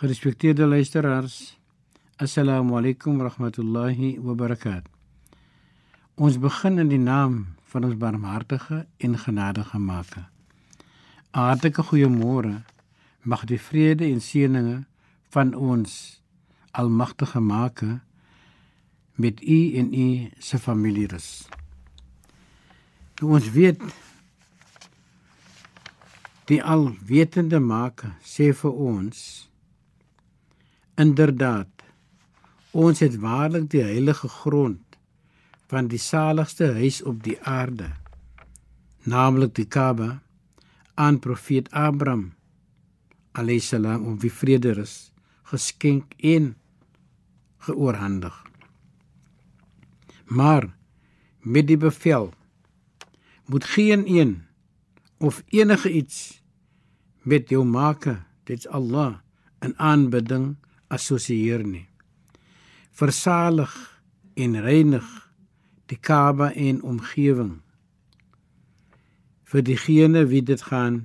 Gerespecteerde luisteraars, Assalamu alaykum wa rahmatullahi wa barakatuh. Ons begin in die naam van ons barmhartige en genadige Maker. Hartlike goeiemôre. Mag die vrede en seëninge van ons Almagtige Maker met u en u se familie rus. Nou ons weet die alwetende Maker sê vir ons inderdaad ons het waarlik die heilige grond van die saligste huis op die aarde naamlik die Kaaba aan profeet Abraham alayhis salam om wie vrede is geskenk en geoorhandig. Maar met die bevel moet geen een of enige iets met jou maker, dit's Allah, in aanbidding assosieer nie. Versalig en reinig die Kaaba en omgewing vir diegene wie dit gaan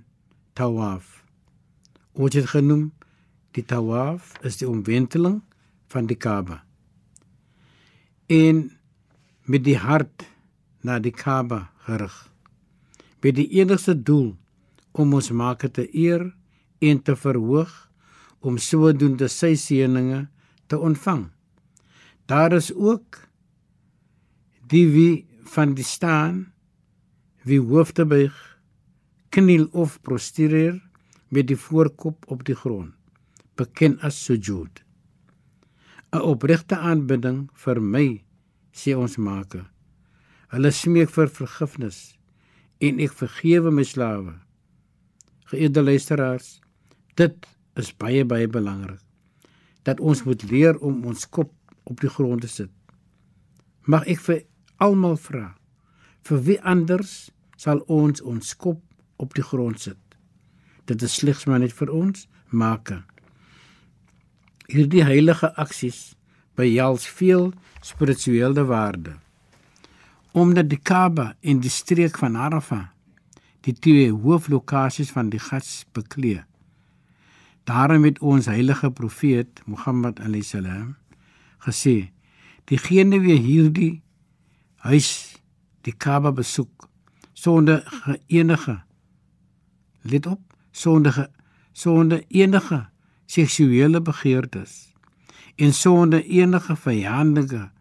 tawaf. Ons het genoem die tawaf is die omwenteling van die Kaaba. En met die hart na die Kaaba gerig. Met die enigste doel om ons Maker te eer en te verhoog om sodoende sy seëninge te ontvang. Daar is ook die wie van die staan wie hoofde buig, kniel of prostereer met die voorkop op die grond, bekend as sujud. 'n Opregte aanbidding vir my, sê ons Maker. Hulle smeek vir vergifnis en ek vergewe my slawe. Geëerde luisteraars, dit is baie baie belangrik dat ons moet leer om ons kop op die grond te sit. Mag ek vir almal vra, vir wie anders sal ons ons kop op die grond sit? Dit is slegs maar net vir ons Maker. Hierdie heilige aksies behels veel spirituele waarde. Omdat die Kaaba en die streek van Arafah die twee hooflokasies van die Hajj bekleë. Daarom het ons heilige profeet Mohammed alayhisalam gesê: "Diegene wie hierdie huis die Kaaba besoek sonder enige let op sonder sonder enige seksuele begeertes en sonder enige vyandige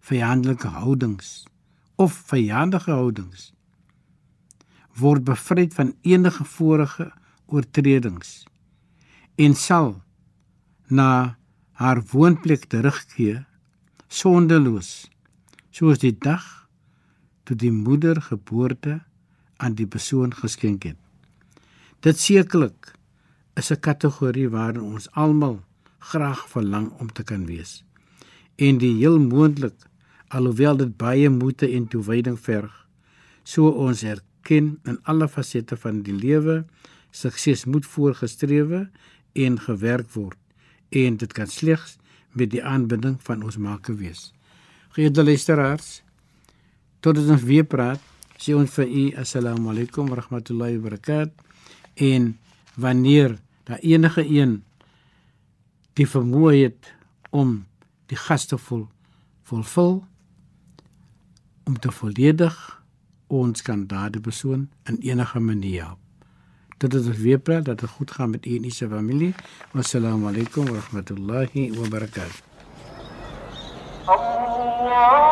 vyandelike houdings of vyandige houdings word bevryd van enige vorige oortredings en sal na haar woonplek terugkeer sondeloos soos die dag toe die moeder geboorte aan die persoon geskenk het. Dit sekerlik is 'n kategorie waarin ons almal graag verlang om te kan wees. En die heel moontlik alhoewel dit baie moeite en toewyding verg, so ons erken in alle fasette van die lewe sukses moet voorgestrewe en gewerk word en dit kan slegs met die aanbinding van ons Maker wees. Geëerde luisteraars, tot ons weer praat, sê ons vir u assalamu alaykum wa rahmatullahi wa barakatuh en wanneer daar enige een die vermoë het om die gaste vol volvul om te volledig ons kan daardie persoon in enige manier help. Dit is ons weer praat dat dit goed gaan met u en u se familie. Wassalamu alaykum wa rahmatullahi wa barakatuh. Allah